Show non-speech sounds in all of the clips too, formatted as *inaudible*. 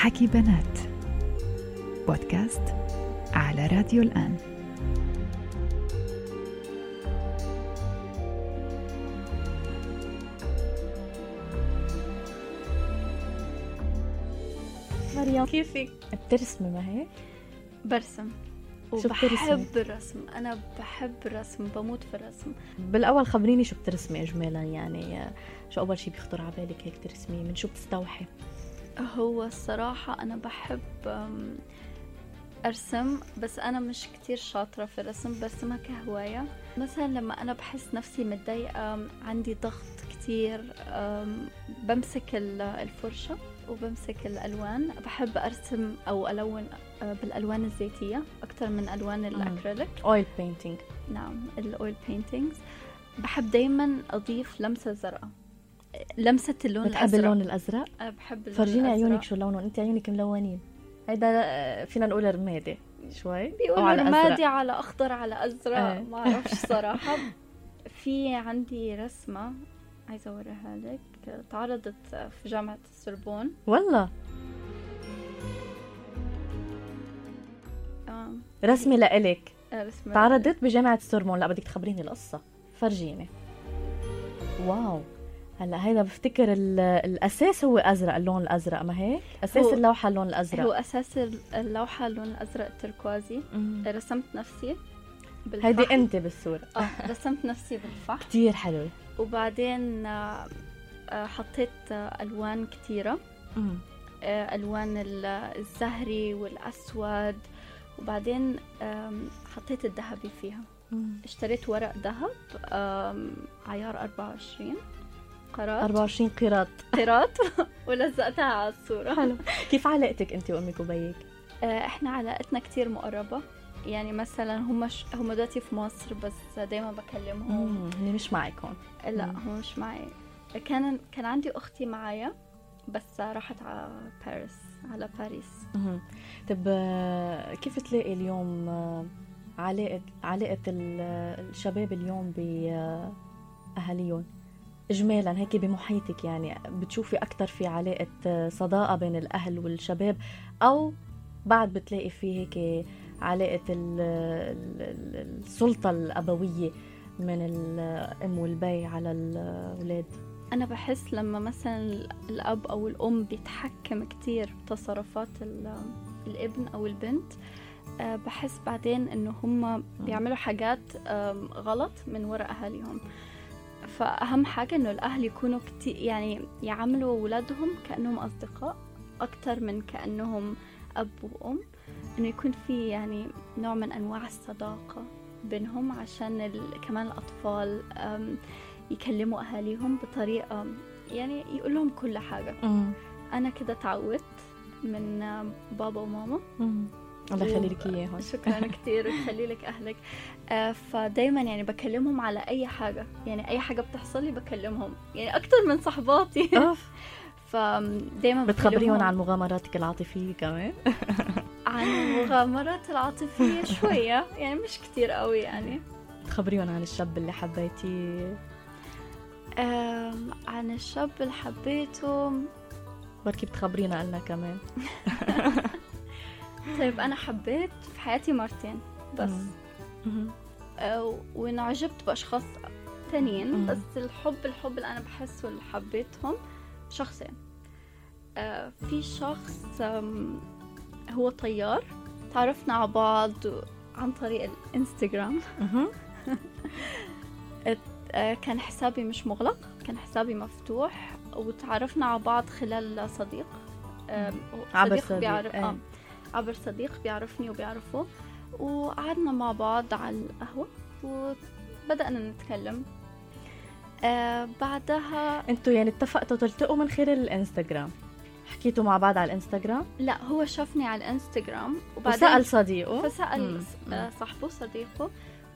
حكي بنات. بودكاست على راديو الآن. مريم. كيفك؟ بترسمي ما هيك؟ برسم؟ وبحب الرسم أنا بحب الرسم بموت في الرسم. بالأول خبريني شو بترسمي اجمالا يعني شو أول شيء بيخطر على بالك هيك ترسمي؟ من شو بتستوحي؟ هو الصراحة أنا بحب أرسم بس أنا مش كتير شاطرة في الرسم برسمها كهواية. مثلا لما أنا بحس نفسي متضايقة عندي ضغط كتير بمسك ال- الفرشة وبمسك الألوان. بحب أرسم أو ألون أه، بالألوان الزيتية أكتر من ألوان الأكريليك. اويل بينتينج نعم الاويل بينتينجز بحب دايما أضيف لمسة زرقاء. لمسة اللون بتحبي الأزرق. اللون الأزرق؟ أنا بحب اللون فرجيني الأزرق. عيونك شو لونهم أنت عيونك ملونين. هيدا آه، فينا نقول رمادي شوي. بيقولوا على رمادي. على أخضر على أزرق. إيه. ما أعرفش *laughs* صراحة. في عندي رسمة عايزة أوريها لك. تعرضت في جامعة السربون. والله. آه، رسمي لإلك. رسمة تعرضت بجامعة السورمون لا بدك تخبريني القصة. فرجيني. واو. هلا هيدا بفتكر ال- الأساس هو أزرق اللون الأزرق ما هيك؟ أساس هو- اللوحة اللون الأزرق. هو أساس اللوحة اللون الأزرق التركوازي. رسمت نفسي بالفحم. هيدي أنت بالصورة. آه رسمت نفسي بالفحم. كتير حلوة. وبعدين آه، آه، حطيت آه، ألوان كتيرة. مم. آه، ألوان ال- الزهري والأسود. وبعدين حطيت الذهبي فيها. اشتريت ورق ذهب عيار 24 قرات؟ 24 قيراط. قرات *laughs* ولزقتها على الصورة. حلو. *laughs* كيف علاقتك أنت وامك وبيك؟ آه، إحنا علاقتنا كتير مقربة. يعني مثلا هم ش... هم دلوقتي في مصر بس دايما بكلمهم. مم. هني مش معك هون لا مم. هو مش معي كان كان عندي أختي معايا بس راحت على باريس على باريس. مهم. طب آه، كيف تلاقي اليوم آه، علاقة علاقة ال- الشباب اليوم بأهاليهم إجمالا هيك بمحيطك يعني بتشوفي أكتر في علاقة آه، صداقة بين الأهل والشباب أو بعد بتلاقي في هيك علاقة ال- ال- ال- السلطة الأبوية من الأم والبي على الأولاد؟ أنا بحس لما مثلا الأب أو الأم بيتحكم كتير بتصرفات ال- الابن أو البنت آه، بحس بعدين إنه هم بيعملوا حاجات غلط من وراء أهاليهم. فأهم حاجة إنه الأهل يكونوا كتير يعني يعاملوا اولادهم كأنهم أصدقاء أكتر من كأنهم أب وأم. إنه يكون في يعني نوع من أنواع الصداقة بينهم عشان. كمان الأطفال آم، يكلموا أهاليهم بطريقة يعني يقول لهم كل حاجة. أنا كده تعودت من بابا وماما. الله يخلي لك إياهم. *laughs* شكرا كثير ويخلي لك أهلك. آه، فدايما يعني بكلمهم على أي حاجة. يعني أي حاجة بتحصل لي بكلمهم. يعني أكثر من صحباتي. *laughs* فدايما بتخبريهم عن مغامراتك العاطفية كمان. *laughs* عن المغامرات العاطفية شوية. يعني مش كتير قوي يعني. تخبريهم عن الشاب اللي حبيتيه عن الشاب اللي حبيته. بركي بتخبرينا قلنا كمان. طيب أنا حبيت في حياتي مرتين بس. آه، وانعجبت بأشخاص تانيين. بس الحب الحب اللي أنا بحسه اللي حبيتهم شخصين آه، في شخص هو طيار تعرفنا على بعض عن طريق الانستغرام. *laughs* آه، كان حسابي مش مغلق كان حسابي مفتوح وتعرفنا على بعض خلال صديق صديق، بيعرف إيه. آه عبر صديق بيعرفني وبيعرفه وقعدنا مع بعض على القهوة وبدأنا نتكلم. آه بعدها أنتوا يعني اتفقتوا تلتقوا من خلال الانستغرام؟ حكيتوا مع بعض على الانستغرام؟ لا هو شافني على الانستغرام وبعدين وسأل صديقه؟ فسأل مم. صاحبه صديقه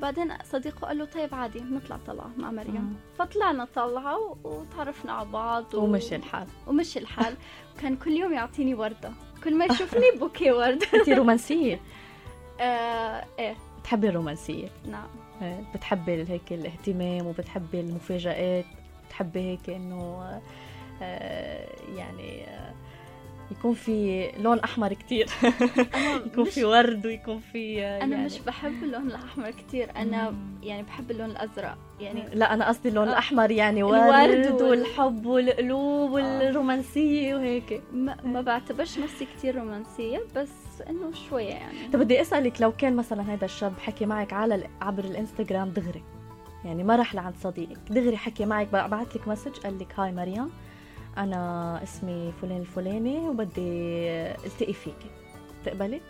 وبعدين صديقه قال له طيب عادي نطلع طلعة مع مريم. مم. فطلعنا طلعة وتعرفنا على بعض و... ومشي الحال. ومشي الحال. *laughs* وكان كل يوم يعطيني وردة. كل ما يشوفني *laughs* بوكي ورد انت رومانسية. *laughs* آه إيه. بتحبي الرومانسية؟ نعم. إيه، بتحبي هيك الاهتمام وبتحبي المفاجآت؟ بتحبي هيك إنه آه، يعني آه، يكون في لون أحمر كتير. أنا *laughs* يكون في ورد ويكون في أنا يعني مش بحب اللون الأحمر كتير. أنا يعني بحب اللون الأزرق. يعني لا أنا قصدي اللون آه. الأحمر يعني ورد وال- والحب والقلوب والرومانسية وهيك. ما, ما بعتبرش نفسي كتير رومانسية بس إنه شوية يعني. طب بدي أسألك لو كان مثلا هذا الشاب حكي معك على عبر الإنستغرام دغري يعني ما راح لعند صديقك دغري حكي معك بعت لك مسج قال لك هاي مريم أنا اسمي فلان الفلاني وبدي التقي فيكي. تقبلي؟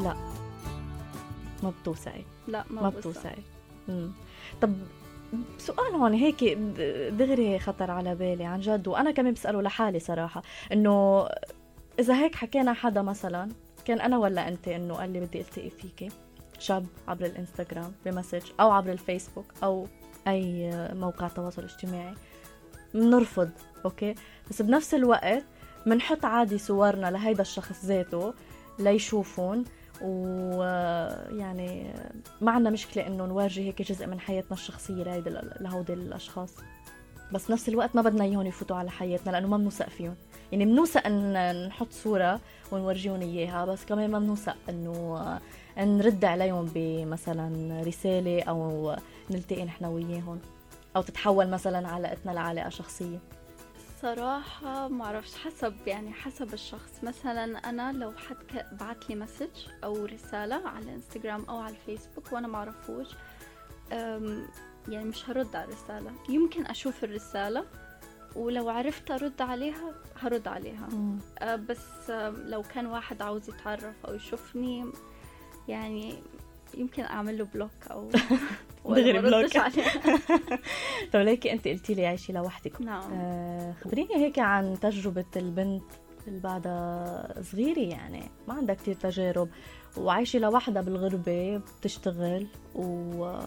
لا. ما بتوسعي. لا ما, ما. بتوسعي. مم. طب سؤال هون هيك دغري خطر على بالي عن جد وأنا كمان بسأله لحالي صراحة إنه إذا هيك حكينا حدا مثلا كان أنا ولا أنت إنه قال لي بدي التقي فيكي؟ شاب عبر الإنستغرام ب message أو عبر الفيسبوك أو أي موقع تواصل اجتماعي. بنرفض okay؟ بس بنفس الوقت بنحط عادي صورنا لهيدا الشخص ذاته ليشوفون ويعني ما عندنا مشكلة إنه نورجي هيك جزء من حياتنا الشخصية لهيدا لهودي الأشخاص. بس نفس الوقت ما بدنا إياهم يفوتوا على حياتنا لأنه ما بنوثق فيهم. يعني بنوثق إن نحط صورة ونورجيهم إياها بس كمان ما بنوثق إنه نرد عليهم بمثلا رسالة أو نلتقي نحن وياهم. أو تتحول مثلا علاقتنا لعلاقة شخصية؟ صراحة ما أعرفش حسب يعني حسب الشخص. مثلا أنا لو حد بعت لي مسج أو رسالة على الانستغرام أو على الفيسبوك أعرفوش أم، يعني مش هرد على الرسالة. يمكن أشوف الرسالة ولو عرفت أرد عليها هرد عليها. أه، بس لو كان واحد عاوز يتعرف أو يشوفني يعني يمكن أعمل له block أو *laughs* دغري block. *laughs* طب ليكي أنت قلتي لي عايشة لوحدك. نعم. آه، خبريني هيك عن تجربة البنت اللي بعدها صغيرة يعني. ما عندها كتير تجارب. وعايشة لوحدها بالغربة بتشتغل و...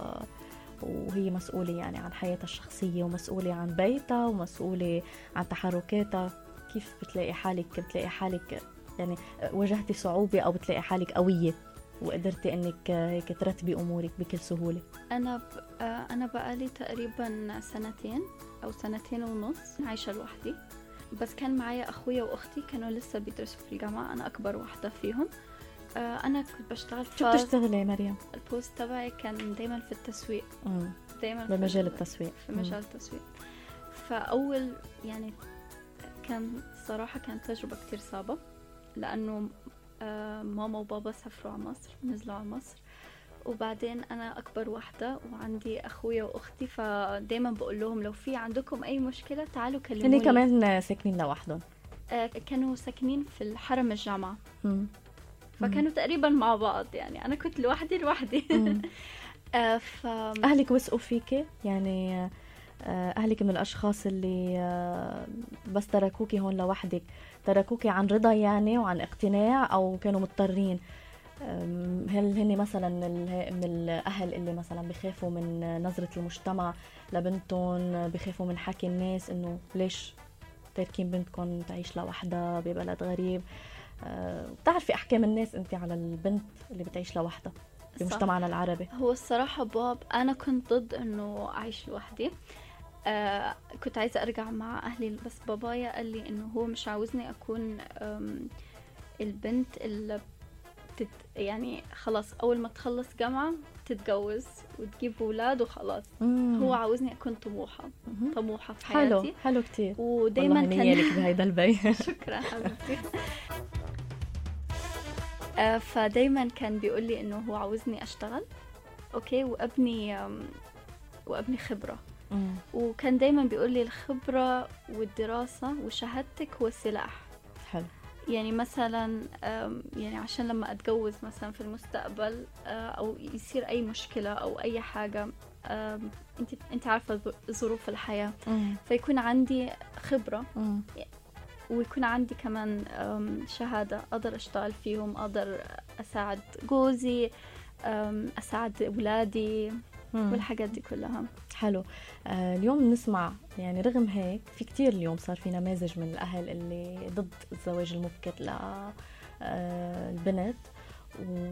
وهي مسؤولة يعني عن حياتها الشخصية ومسؤولة عن بيتها ومسؤولة عن تحركاتها. كيف بتلاقي حالك؟ بتلاقي حالك يعني واجهتي صعوبة أو بتلاقي حالك قوية؟ وقدرتي إنك هيك ترتبي أمورك بكل سهولة. أنا ب... آه، أنا بقالي تقريبا سنتين أو سنتين ونص عايشة لوحدي. بس كان معايا أخويا وأختي كانوا لسه بيدرسوا في الجامعة أنا أكبر واحدة فيهم. آه، أنا كنت بشتغل شو بتشتغلي مريم؟ البوست تبعي كان دايما في التسويق. دايما بمجال في التسويق. في مجال التسويق. فأول يعني كان صراحة كانت تجربة كتير صعبة لأنه آه، ماما وبابا سافروا على مصر نزلوا على مصر. وبعدين أنا أكبر واحدة وعندي أخويا وأختي فدايما بقول لهم لو في عندكم أي مشكلة تعالوا كلموني. هني كمان ساكنين لوحدهم. آه، كانوا ساكنين في الحرم الجامعة. مم. فكانوا تقريبا مع بعض يعني. أنا كنت لوحدي لوحدي. *laughs* آه، ف أهلك وثقوا فيكي؟ يعني آه، أهلك من الأشخاص اللي آه، بس تركوكي هون لوحدك. تركوكي عن رضا يعني وعن اقتناع أو كانوا مضطرين. هل هن مثلا من ال- من الأهل اللي مثلا بخافوا من نظرة المجتمع لبنتهم بخافوا من حكي الناس إنه ليش تاركين بنتكم تعيش لوحدها ببلد غريب؟ أه، بتعرفي أحكام الناس انت على البنت اللي بتعيش لوحدها. بمجتمعنا العربي. هو الصراحة باب أنا كنت ضد إنه أعيش لوحدي. آه كنت عايزة أرجع مع أهلي بس بابايا قال لي إنه هو مش عاوزني أكون البنت اللي بتت يعني خلاص أول ما تخلص جامعة تتجوز وتجيب أولاد وخلاص. مم. هو عاوزني أكون طموحة مهم. طموحة في حلو حياتي. حلو كتير. ودايما والله كان نيالك بهيدا البيت *laughs* *laughs* شكرا حبيبتي. آه، فدايما كان بيقول لي إنه هو عاوزني أشتغل أوكي وأبني آم، وأبني خبرة. مم. وكان دايما بيقول لي الخبرة والدراسة وشهادتك هو السلاح حلو يعني مثلا يعني عشان لما أتجوز مثلا في المستقبل آه، أو يصير أي مشكلة أو أي حاجة أنت أنت عارفة ظروف الحياة مم. فيكون عندي خبرة مم. ويكون عندي كمان أم، شهادة أقدر أشتغل فيهم أقدر أساعد جوزي أم، أساعد أولادي مم. والحاجات دي كلها. حلو. آه اليوم نسمع يعني رغم هيك في كتير اليوم صار في نماذج من الأهل اللي ضد الزواج المبكر للبنت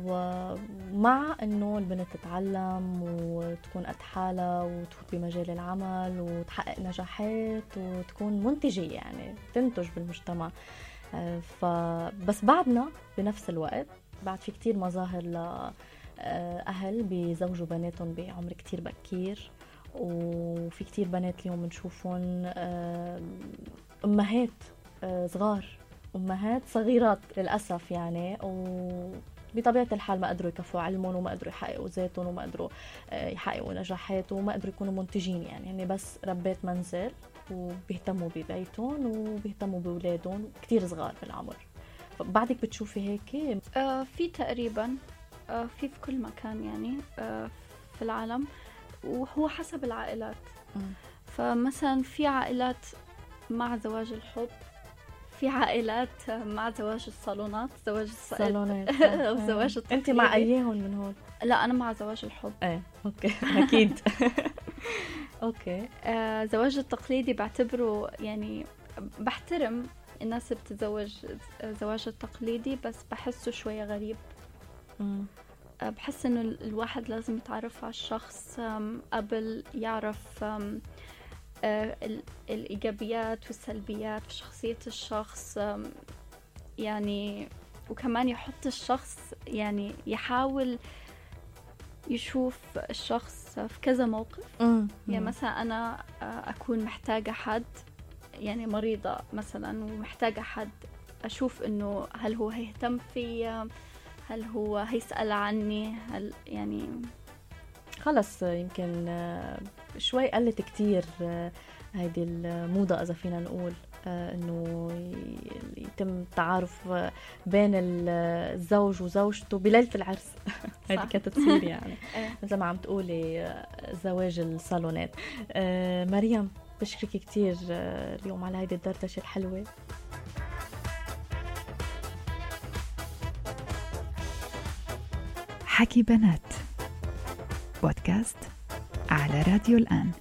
ومع إنه البنت تتعلم وتكون قد حالها وتفوت بمجال العمل وتحقق نجاحات وتكون منتجة يعني تنتج بالمجتمع. آه، فبس بعدنا بنفس الوقت بعد في كتير مظاهر ل آه، أهل بيزوجوا بناتهم بعمر كتير بكير وفي كتير بنات اليوم بنشوفهم آه، أمهات صغار أمهات صغيرات للأسف يعني وبطبيعة الحال ما قدروا يكفوا علمهم وما قدروا يحققوا ذاتهم وما قدروا يحققوا نجاحات وما قدروا يكونوا منتجين يعني هن بس ربات منزل وبيهتموا ببيتهم وبيهتموا بأولادهم كتير صغار بالعمر بعدك بتشوفي هيك؟ آه في تقريبا آه في في كل مكان يعني آه في العالم وهو حسب العائلات. م. فمثلا في عائلات مع زواج الحب في عائلات مع زواج الصالونات زواج الصالونات *laughs* أو زواج التقليدي أنت مع ايهم من هون؟ لا أنا مع زواج الحب. إيه okay *laughs* أكيد. *laughs* okay. آه زواج التقليدي بعتبره يعني بحترم الناس بتتزوج زواج التقليدي بس بحسه شوية غريب. آه، بحس إنه الواحد لازم يتعرف على الشخص قبل يعرف آه، الإيجابيات والسلبيات في شخصية الشخص يعني وكمان يحط الشخص يعني يحاول يشوف الشخص في كذا موقف. يعني مثلا أنا آه، أكون محتاجة حد يعني مريضة مثلا ومحتاجة حد أشوف إنه هل هو هيهتم فيا هل هو هيسأل عني؟ هل يعني خلص يمكن آه، شوي قلت كتير آه، هيدي الموضة إذا فينا نقول آه، إنه يتم التعارف بين الزوج وزوجته بليلة العرس. *laughs* هذه كانت تصير يعني. *laughs* إيه. مثل ما عم تقولي زواج الصالونات. مريم بشكرك كثير اليوم على هيدي الدردشة الحلوة. حكي بنات. بودكاست على راديو الآن.